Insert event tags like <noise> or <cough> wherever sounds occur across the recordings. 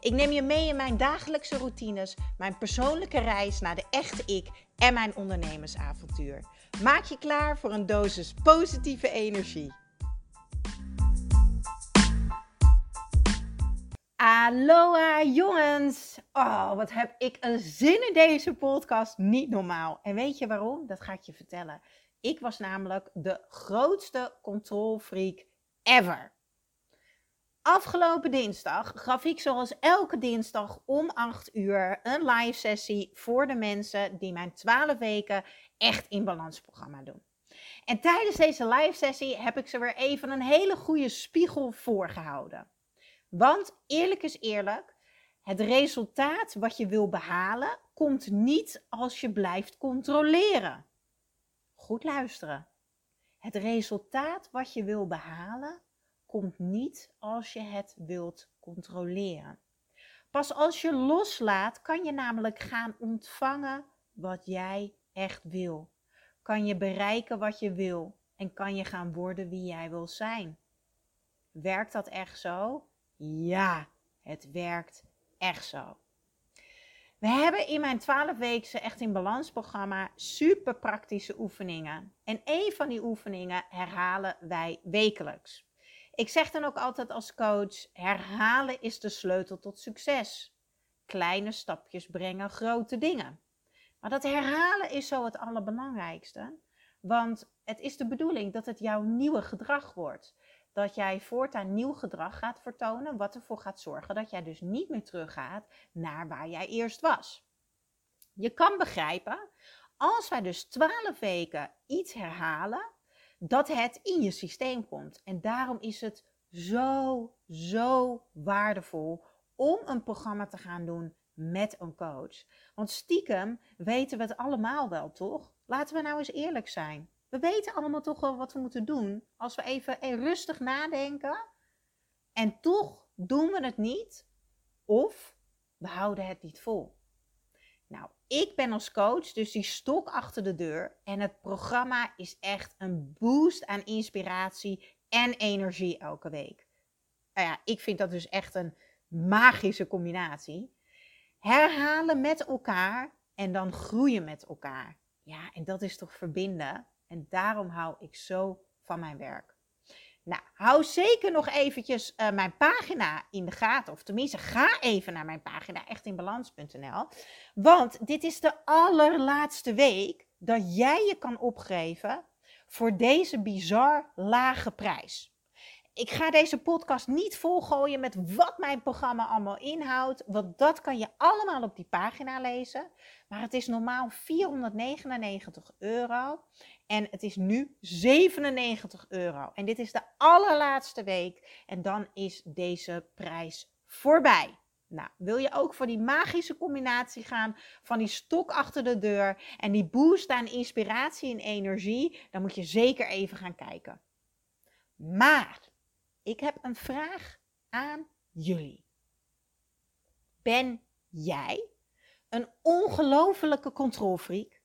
Ik neem je mee in mijn dagelijkse routines, mijn persoonlijke reis naar de echte ik en mijn ondernemersavontuur. Maak je klaar voor een dosis positieve energie. Aloha jongens! Oh, wat heb ik een zin in deze podcast. Niet normaal. En weet je waarom? Dat ga ik je vertellen. Ik was namelijk de grootste controlfreak ever. Afgelopen dinsdag gaf ik zoals elke dinsdag om 8 uur een live sessie voor de mensen die mijn 12 weken echt in balans programma doen. En tijdens deze live sessie heb ik ze weer even een hele goede spiegel voorgehouden. Want eerlijk is eerlijk, het resultaat wat je wil behalen komt niet als je blijft controleren. Goed luisteren. Het resultaat wat je wil behalen komt niet als je het wilt controleren. Pas als je loslaat, kan je namelijk gaan ontvangen wat jij echt wil. Kan je bereiken wat je wil en kan je gaan worden wie jij wil zijn. Werkt dat echt zo? Ja, het werkt echt zo. We hebben in mijn 12-weekse Echt in Balans programma super praktische oefeningen. En een van die oefeningen herhalen wij wekelijks. Ik zeg dan ook altijd als coach: herhalen is de sleutel tot succes. Kleine stapjes brengen grote dingen. Maar dat herhalen is zo het allerbelangrijkste. Want het is de bedoeling dat het jouw nieuwe gedrag wordt. Dat jij voortaan nieuw gedrag gaat vertonen, wat ervoor gaat zorgen dat jij dus niet meer teruggaat naar waar jij eerst was. Je kan begrijpen, als wij dus 12 weken iets herhalen, dat het in je systeem komt. En daarom is het zo, zo waardevol om een programma te gaan doen met een coach. Want stiekem weten we het allemaal wel, toch? Laten we nou eens eerlijk zijn. We weten allemaal toch wel wat we moeten doen als we even rustig nadenken. En toch doen we het niet. Of we houden het niet vol. Nou, ik ben als coach dus die stok achter de deur. En het programma is echt een boost aan inspiratie en energie elke week. Nou ja, ik vind dat dus echt een magische combinatie. Herhalen met elkaar en dan groeien met elkaar. Ja, en dat is toch verbinden. En daarom hou ik zo van mijn werk. Nou, hou zeker nog eventjes uh, mijn pagina in de gaten. Of tenminste, ga even naar mijn pagina echtinbalans.nl. Want dit is de allerlaatste week dat jij je kan opgeven voor deze bizar lage prijs. Ik ga deze podcast niet volgooien met wat mijn programma allemaal inhoudt. Want dat kan je allemaal op die pagina lezen. Maar het is normaal 499 euro. En het is nu 97 euro. En dit is de allerlaatste week. En dan is deze prijs voorbij. Nou, wil je ook voor die magische combinatie gaan van die stok achter de deur en die boost aan inspiratie en energie, dan moet je zeker even gaan kijken. Maar ik heb een vraag aan jullie. Ben jij een ongelofelijke controlfreak?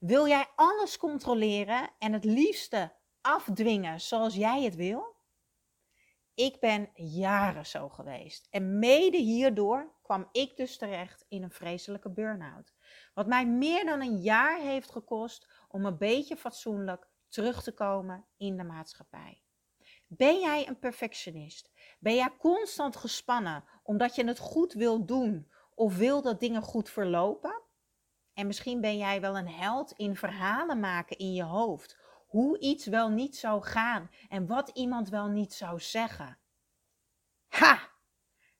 Wil jij alles controleren en het liefste afdwingen zoals jij het wil? Ik ben jaren zo geweest. En mede hierdoor kwam ik dus terecht in een vreselijke burn-out. Wat mij meer dan een jaar heeft gekost om een beetje fatsoenlijk terug te komen in de maatschappij. Ben jij een perfectionist? Ben jij constant gespannen omdat je het goed wil doen of wil dat dingen goed verlopen? En misschien ben jij wel een held in verhalen maken in je hoofd. Hoe iets wel niet zou gaan en wat iemand wel niet zou zeggen. Ha!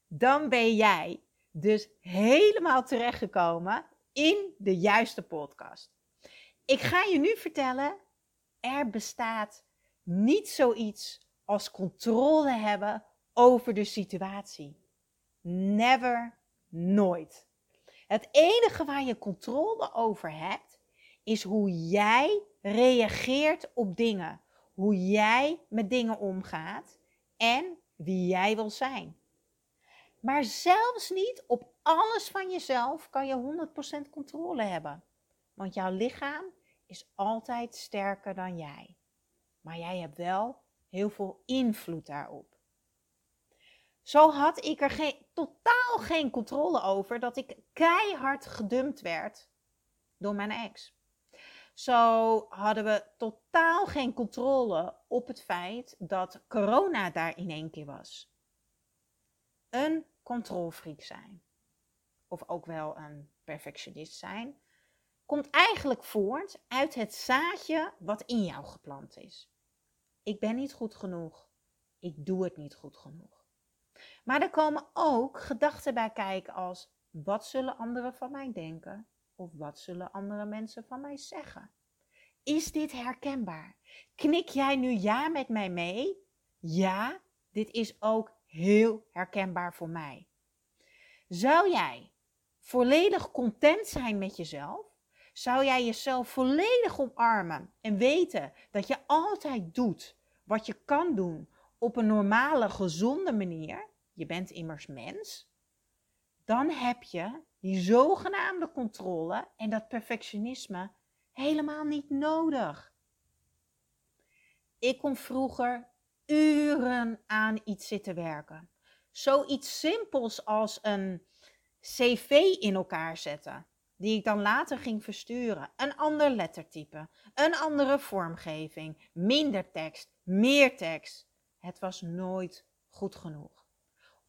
Dan ben jij dus helemaal terechtgekomen in de juiste podcast. Ik ga je nu vertellen: er bestaat niet zoiets als controle hebben over de situatie. Never, nooit. Het enige waar je controle over hebt, is hoe jij reageert op dingen. Hoe jij met dingen omgaat en wie jij wil zijn. Maar zelfs niet op alles van jezelf kan je 100% controle hebben. Want jouw lichaam is altijd sterker dan jij. Maar jij hebt wel heel veel invloed daarop. Zo had ik er geen, totaal geen controle over dat ik keihard gedumpt werd door mijn ex. Zo hadden we totaal geen controle op het feit dat corona daar in één keer was. Een controlfreak zijn, of ook wel een perfectionist zijn, komt eigenlijk voort uit het zaadje wat in jou geplant is. Ik ben niet goed genoeg. Ik doe het niet goed genoeg. Maar er komen ook gedachten bij kijken als wat zullen anderen van mij denken? Of wat zullen andere mensen van mij zeggen? Is dit herkenbaar? Knik jij nu ja met mij mee? Ja, dit is ook heel herkenbaar voor mij. Zou jij volledig content zijn met jezelf? Zou jij jezelf volledig omarmen en weten dat je altijd doet wat je kan doen op een normale, gezonde manier? Je bent immers mens. Dan heb je die zogenaamde controle en dat perfectionisme helemaal niet nodig. Ik kon vroeger uren aan iets zitten werken. Zoiets simpels als een cv in elkaar zetten, die ik dan later ging versturen. Een ander lettertype, een andere vormgeving, minder tekst, meer tekst. Het was nooit goed genoeg.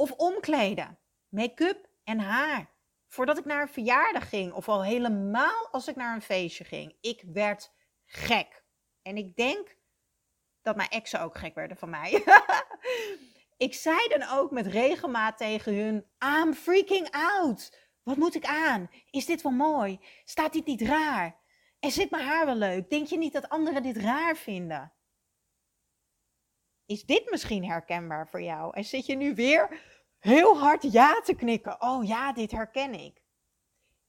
Of omkleden, make-up en haar. Voordat ik naar een verjaardag ging, of al helemaal als ik naar een feestje ging. Ik werd gek. En ik denk dat mijn exen ook gek werden van mij. <laughs> ik zei dan ook met regelmaat tegen hun: I'm freaking out. Wat moet ik aan? Is dit wel mooi? Staat dit niet raar? En zit mijn haar wel leuk? Denk je niet dat anderen dit raar vinden? Is dit misschien herkenbaar voor jou? En zit je nu weer heel hard ja te knikken? Oh ja, dit herken ik.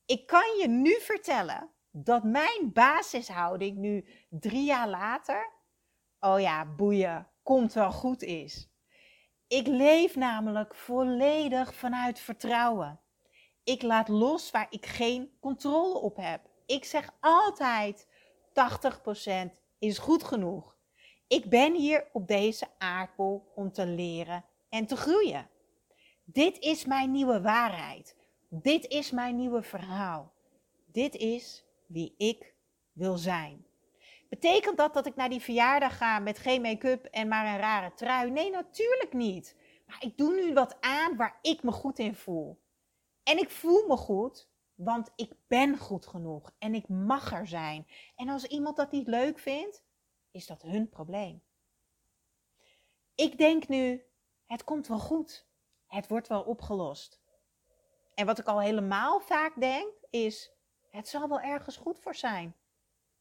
Ik kan je nu vertellen dat mijn basishouding nu drie jaar later, oh ja, boeien, komt wel goed is. Ik leef namelijk volledig vanuit vertrouwen. Ik laat los waar ik geen controle op heb. Ik zeg altijd 80% is goed genoeg. Ik ben hier op deze aardbol om te leren en te groeien. Dit is mijn nieuwe waarheid. Dit is mijn nieuwe verhaal. Dit is wie ik wil zijn. Betekent dat dat ik naar die verjaardag ga met geen make-up en maar een rare trui? Nee, natuurlijk niet. Maar ik doe nu wat aan waar ik me goed in voel. En ik voel me goed, want ik ben goed genoeg en ik mag er zijn. En als iemand dat niet leuk vindt, is dat hun probleem. Ik denk nu, het komt wel goed. Het wordt wel opgelost. En wat ik al helemaal vaak denk, is, het zal wel ergens goed voor zijn.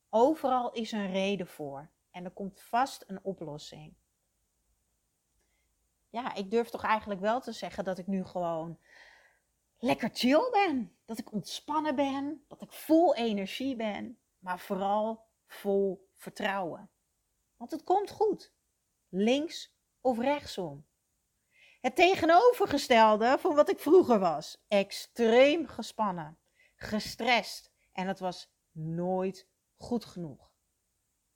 Overal is een reden voor en er komt vast een oplossing. Ja, ik durf toch eigenlijk wel te zeggen dat ik nu gewoon lekker chill ben. Dat ik ontspannen ben, dat ik vol energie ben, maar vooral vol vertrouwen. Want het komt goed, links of rechtsom. Het tegenovergestelde van wat ik vroeger was. Extreem gespannen, gestrest en het was nooit goed genoeg.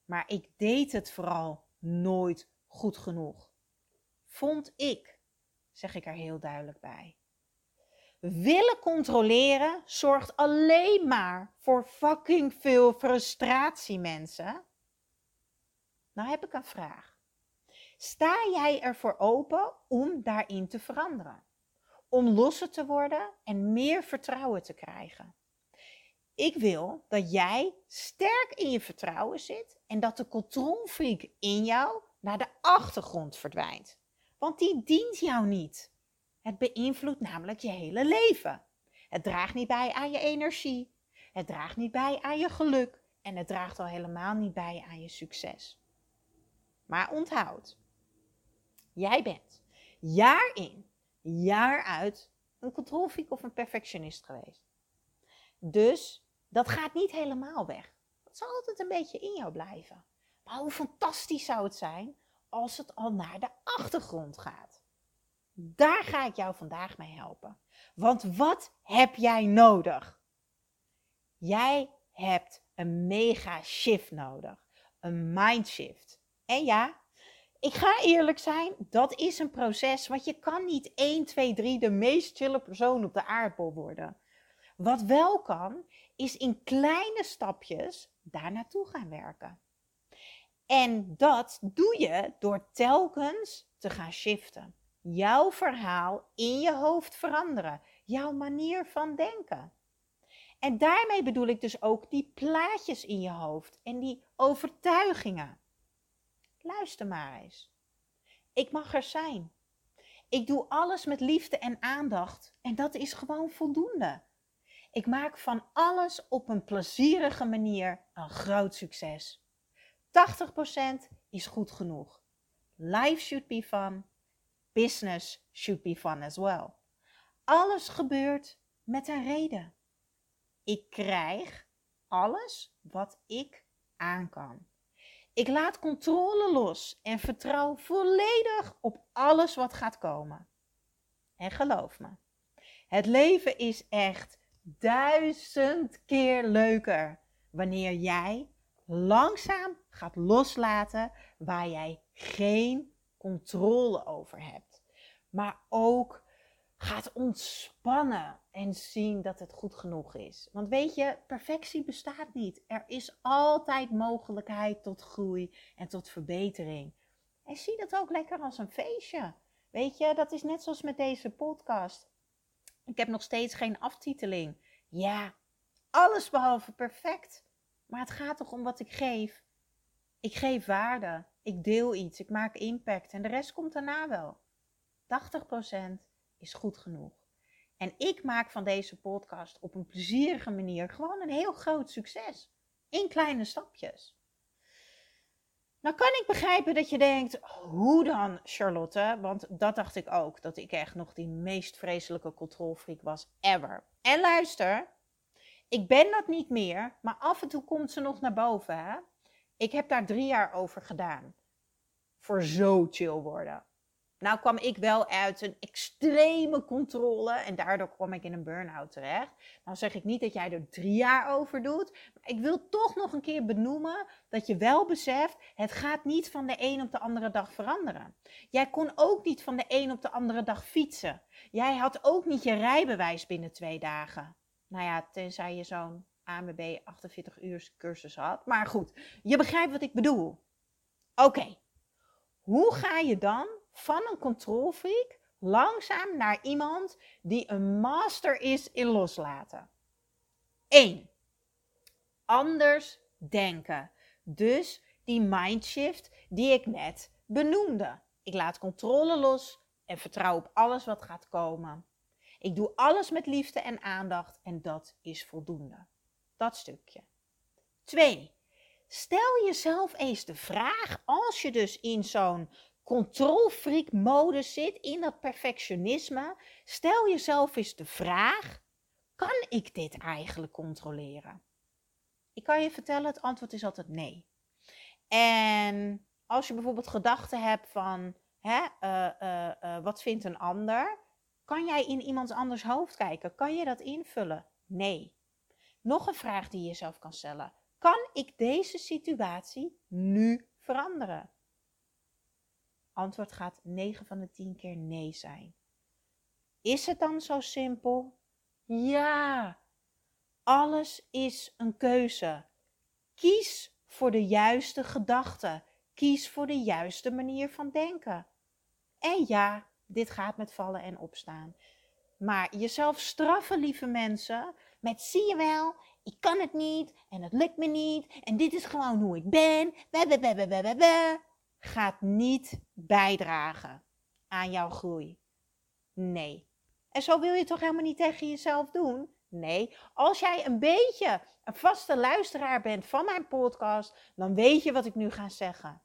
Maar ik deed het vooral nooit goed genoeg. Vond ik, zeg ik er heel duidelijk bij. Willen controleren zorgt alleen maar voor fucking veel frustratie, mensen. Nou heb ik een vraag. Sta jij ervoor open om daarin te veranderen? Om losser te worden en meer vertrouwen te krijgen? Ik wil dat jij sterk in je vertrouwen zit en dat de controlfreak in jou naar de achtergrond verdwijnt. Want die dient jou niet. Het beïnvloedt namelijk je hele leven. Het draagt niet bij aan je energie. Het draagt niet bij aan je geluk. En het draagt al helemaal niet bij aan je succes. Maar onthoud, Jij bent jaar in, jaar uit een controlfreak of een perfectionist geweest. Dus dat gaat niet helemaal weg. Dat zal altijd een beetje in jou blijven. Maar hoe fantastisch zou het zijn als het al naar de achtergrond gaat? Daar ga ik jou vandaag mee helpen. Want wat heb jij nodig? Jij hebt een mega shift nodig. Een mindshift. En ja, ik ga eerlijk zijn, dat is een proces, want je kan niet 1, 2, 3 de meest chille persoon op de aardbol worden. Wat wel kan, is in kleine stapjes daar naartoe gaan werken. En dat doe je door telkens te gaan shiften. Jouw verhaal in je hoofd veranderen. Jouw manier van denken. En daarmee bedoel ik dus ook die plaatjes in je hoofd en die overtuigingen. Luister maar eens. Ik mag er zijn. Ik doe alles met liefde en aandacht en dat is gewoon voldoende. Ik maak van alles op een plezierige manier een groot succes. 80% is goed genoeg. Life should be fun. Business should be fun as well. Alles gebeurt met een reden. Ik krijg alles wat ik aan kan. Ik laat controle los en vertrouw volledig op alles wat gaat komen. En geloof me, het leven is echt duizend keer leuker wanneer jij langzaam gaat loslaten waar jij geen controle over hebt. Maar ook gaat ontspannen en zien dat het goed genoeg is. Want weet je, perfectie bestaat niet. Er is altijd mogelijkheid tot groei en tot verbetering. En zie dat ook lekker als een feestje. Weet je, dat is net zoals met deze podcast. Ik heb nog steeds geen aftiteling. Ja, alles behalve perfect. Maar het gaat toch om wat ik geef. Ik geef waarde. Ik deel iets. Ik maak impact. En de rest komt daarna wel. 80% is goed genoeg. En ik maak van deze podcast op een plezierige manier gewoon een heel groot succes. In kleine stapjes. Nou kan ik begrijpen dat je denkt, hoe dan Charlotte? Want dat dacht ik ook, dat ik echt nog die meest vreselijke controlfreak was ever. En luister, ik ben dat niet meer, maar af en toe komt ze nog naar boven. Hè? Ik heb daar drie jaar over gedaan. Voor zo chill worden. Nou kwam ik wel uit een extreme controle en daardoor kwam ik in een burn-out terecht. Nou zeg ik niet dat jij er drie jaar over doet, maar ik wil toch nog een keer benoemen dat je wel beseft, het gaat niet van de een op de andere dag veranderen. Jij kon ook niet van de een op de andere dag fietsen. Jij had ook niet je rijbewijs binnen twee dagen. Nou ja, tenzij je zo'n AMB 48 uur cursus had. Maar goed, je begrijpt wat ik bedoel. Oké, hoe ga je dan van een controlfreak langzaam naar iemand die een master is in loslaten. 1. Anders denken. Dus die mindshift die ik net benoemde. Ik laat controle los en vertrouw op alles wat gaat komen. Ik doe alles met liefde en aandacht en dat is voldoende. Dat stukje. 2. Stel jezelf eens de vraag, als je dus in zo'n controlfreak modus zit, in dat perfectionisme, stel jezelf eens de vraag: kan ik dit eigenlijk controleren? Ik kan je vertellen, het antwoord is altijd nee. En als je bijvoorbeeld gedachten hebt van, hè, uh, uh, uh, wat vindt een ander? Kan jij in iemands anders hoofd kijken? Kan je dat invullen? Nee. Nog een vraag die je jezelf kan stellen. Kan ik deze situatie nu veranderen? Antwoord gaat 9 van de 10 keer nee zijn. Is het dan zo simpel? Ja. Alles is een keuze. Kies voor de juiste gedachten. Kies voor de juiste manier van denken. En ja, dit gaat met vallen en opstaan. Maar jezelf straffen, lieve mensen, met zie je wel, ik kan het niet en het lukt me niet en dit is gewoon hoe ik ben gaat niet bijdragen aan jouw groei. Nee. En zo wil je toch helemaal niet tegen jezelf doen? Nee, als jij een beetje een vaste luisteraar bent van mijn podcast, dan weet je wat ik nu ga zeggen.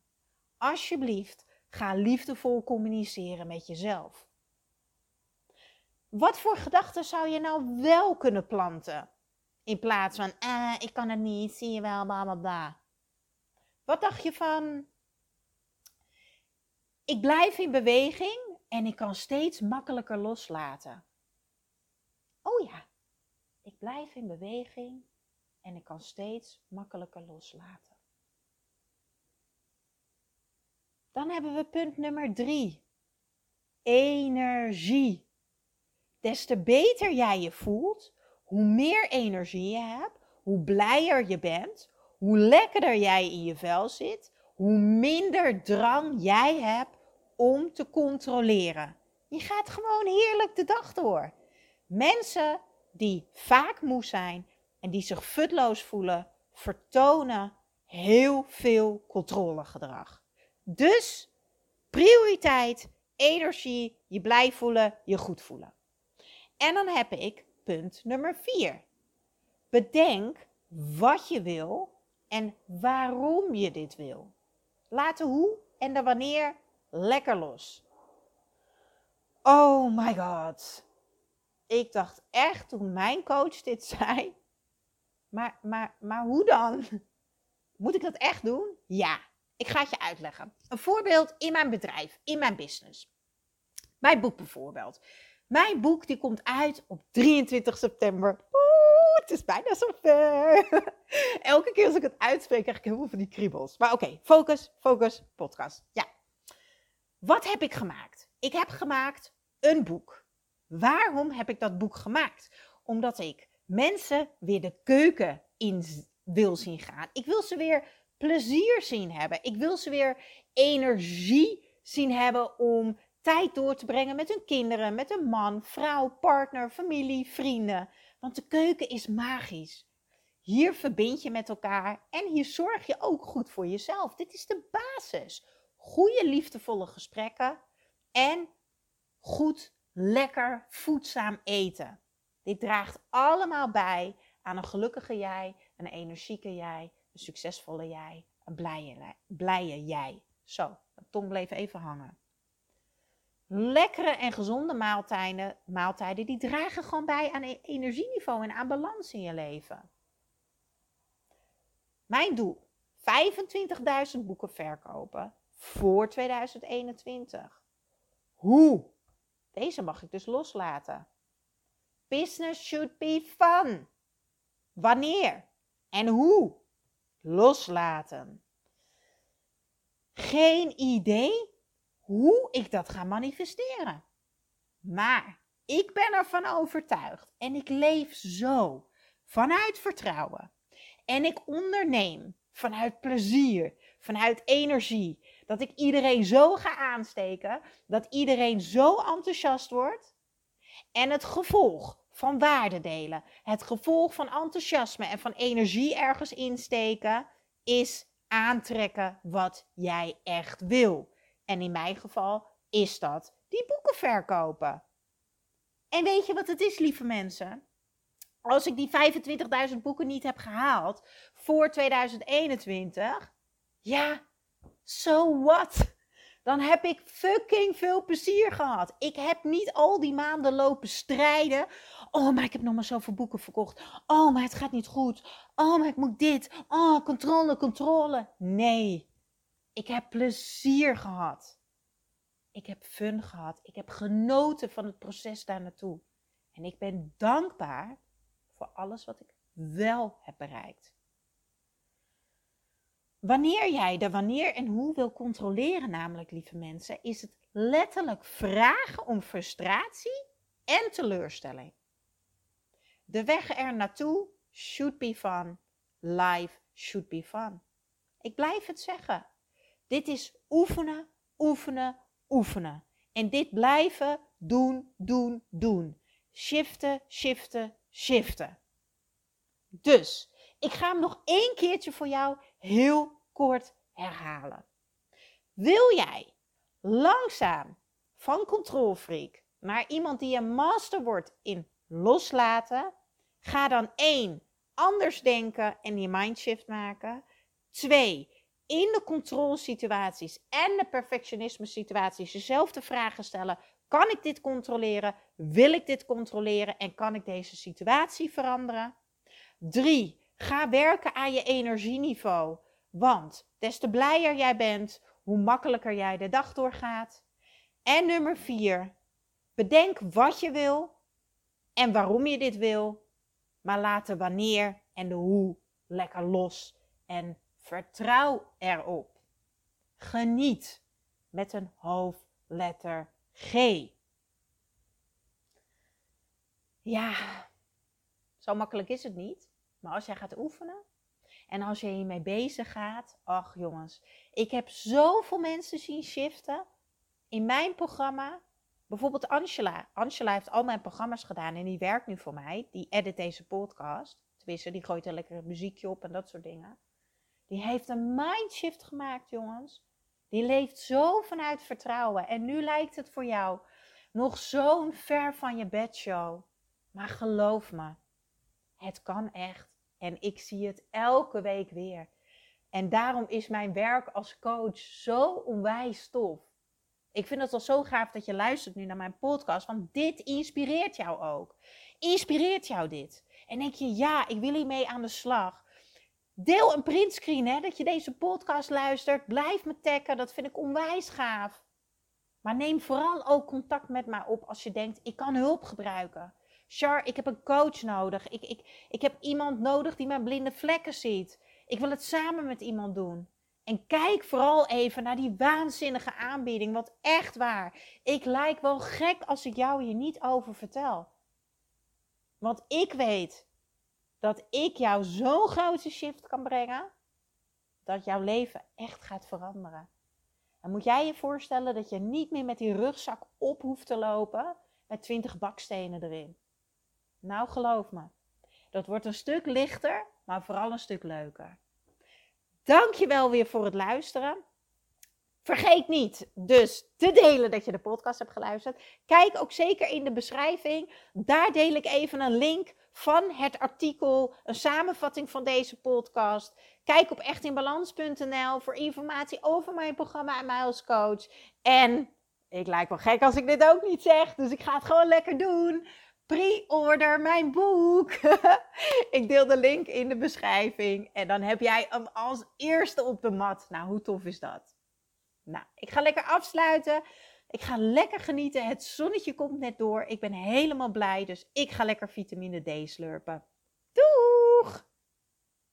Alsjeblieft, ga liefdevol communiceren met jezelf. Wat voor gedachten zou je nou wel kunnen planten? In plaats van, eh, ik kan het niet, zie je wel, bla bla bla. Wat dacht je van, ik blijf in beweging en ik kan steeds makkelijker loslaten. Oh ja, ik blijf in beweging en ik kan steeds makkelijker loslaten. Dan hebben we punt nummer drie. Energie. Des te beter jij je voelt, hoe meer energie je hebt, hoe blijer je bent, hoe lekkerder jij in je vel zit, hoe minder drang jij hebt om te controleren. Je gaat gewoon heerlijk de dag door. Mensen die vaak moe zijn en die zich futloos voelen, vertonen heel veel controlegedrag. Dus prioriteit, energie, je blij voelen, je goed voelen. En dan heb ik punt nummer 4. Bedenk wat je wil en waarom je dit wil. Laat de hoe en de wanneer lekker los. Oh my god. Ik dacht echt toen mijn coach dit zei. Maar, maar, maar hoe dan? Moet ik dat echt doen? Ja, ik ga het je uitleggen. Een voorbeeld in mijn bedrijf, in mijn business. Mijn boek bijvoorbeeld. Mijn boek die komt uit op 23 september. Oeh, het is bijna zover. <laughs> Elke keer als ik het uitspreek, krijg ik heel veel van die kriebels. Maar oké, focus, focus, podcast. Ja. Wat heb ik gemaakt? Ik heb gemaakt een boek. Waarom heb ik dat boek gemaakt? Omdat ik mensen weer de keuken in wil zien gaan. Ik wil ze weer plezier zien hebben. Ik wil ze weer energie zien hebben om tijd door te brengen met hun kinderen, met een man, vrouw, partner, familie, vrienden. Want de keuken is magisch. Hier verbind je met elkaar en hier zorg je ook goed voor jezelf. Dit is de basis. Goede, liefdevolle gesprekken en goed, lekker, voedzaam eten. Dit draagt allemaal bij aan een gelukkige jij, een energieke jij, een succesvolle jij, een blije, blije jij. Zo, de tong bleef even hangen. Lekkere en gezonde maaltijden, maaltijden, die dragen gewoon bij aan e-, energieniveau en aan balans in je leven. Mijn doel, 25.000 boeken verkopen voor 2021. Hoe? Deze mag ik dus loslaten. Business should be fun. Wanneer en hoe? Loslaten. Geen idee hoe ik dat ga manifesteren. Maar ik ben ervan overtuigd en ik leef zo vanuit vertrouwen. En ik onderneem vanuit plezier, vanuit energie. Dat ik iedereen zo ga aansteken, dat iedereen zo enthousiast wordt. En het gevolg van waarde delen, het gevolg van enthousiasme en van energie ergens insteken, is aantrekken wat jij echt wil. En in mijn geval is dat die boeken verkopen. En weet je wat het is, lieve mensen? Als ik die 25.000 boeken niet heb gehaald voor 2021, ja, so what? Dan heb ik fucking veel plezier gehad. Ik heb niet al die maanden lopen strijden. Oh, maar ik heb nog maar zoveel boeken verkocht. Oh, maar het gaat niet goed. Oh, maar ik moet dit. Oh, controle, controle. Nee, ik heb plezier gehad. Ik heb fun gehad. Ik heb genoten van het proces daar naartoe. En ik ben dankbaar voor alles wat ik wel heb bereikt. Wanneer jij de wanneer en hoe wil controleren, namelijk lieve mensen, is het letterlijk vragen om frustratie en teleurstelling. De weg er naartoe should be fun. Life should be fun. Ik blijf het zeggen. Dit is oefenen, oefenen, oefenen. En dit blijven doen, doen, doen. Shiften, shiften, shiften. Dus, ik ga hem nog één keertje voor jou heel kort herhalen. Wil jij langzaam van controlfreak naar iemand die een master wordt in loslaten? Ga dan één anders denken en je mindshift maken. Twee, in de controlsituaties en de perfectionisme situaties jezelf de vragen stellen: kan ik dit controleren? Wil ik dit controleren? En kan ik deze situatie veranderen? Drie, ga werken aan je energieniveau. Want des te blijer jij bent, hoe makkelijker jij de dag doorgaat. En nummer vier, bedenk wat je wil en waarom je dit wil. Maar laat de wanneer en de hoe lekker los en vertrouw erop. Geniet met een hoofdletter G. Ja, zo makkelijk is het niet. Maar als jij gaat oefenen en als je hiermee bezig gaat, ach jongens, ik heb zoveel mensen zien shiften in mijn programma. Bijvoorbeeld Angela. Angela heeft al mijn programma's gedaan en die werkt nu voor mij. Die edit deze podcast. Tenminste, die gooit er lekker muziekje op en dat soort dingen. Die heeft een mindshift gemaakt, jongens. Die leeft zo vanuit vertrouwen. En nu lijkt het voor jou nog zo'n ver van je bedshow. Maar geloof me, het kan echt. En ik zie het elke week weer. En daarom is mijn werk als coach zo onwijs tof. Ik vind het al zo gaaf dat je luistert nu naar mijn podcast, want dit inspireert jou ook. Inspireert jou dit? En denk je, ja, ik wil hiermee aan de slag. Deel een printscreen, hè, dat je deze podcast luistert. Blijf me taggen, dat vind ik onwijs gaaf. Maar neem vooral ook contact met mij op als je denkt, ik kan hulp gebruiken. Char, ik heb een coach nodig. Ik, ik, ik heb iemand nodig die mijn blinde vlekken ziet. Ik wil het samen met iemand doen. En kijk vooral even naar die waanzinnige aanbieding. Want echt waar, ik lijk wel gek als ik jou hier niet over vertel. Want ik weet dat ik jou zo'n grote shift kan brengen. Dat jouw leven echt gaat veranderen. Dan moet jij je voorstellen dat je niet meer met die rugzak op hoeft te lopen met 20 bakstenen erin. Nou, geloof me. Dat wordt een stuk lichter, maar vooral een stuk leuker. Dankjewel weer voor het luisteren. Vergeet niet dus te delen dat je de podcast hebt geluisterd. Kijk ook zeker in de beschrijving. Daar deel ik even een link van het artikel, een samenvatting van deze podcast. Kijk op echtinbalans.nl voor informatie over mijn programma en mij als coach. En ik lijk wel gek als ik dit ook niet zeg, dus ik ga het gewoon lekker doen. Pre-order mijn boek. <laughs> ik deel de link in de beschrijving en dan heb jij hem als eerste op de mat. Nou, hoe tof is dat? Nou, ik ga lekker afsluiten. Ik ga lekker genieten. Het zonnetje komt net door. Ik ben helemaal blij, dus ik ga lekker vitamine D slurpen.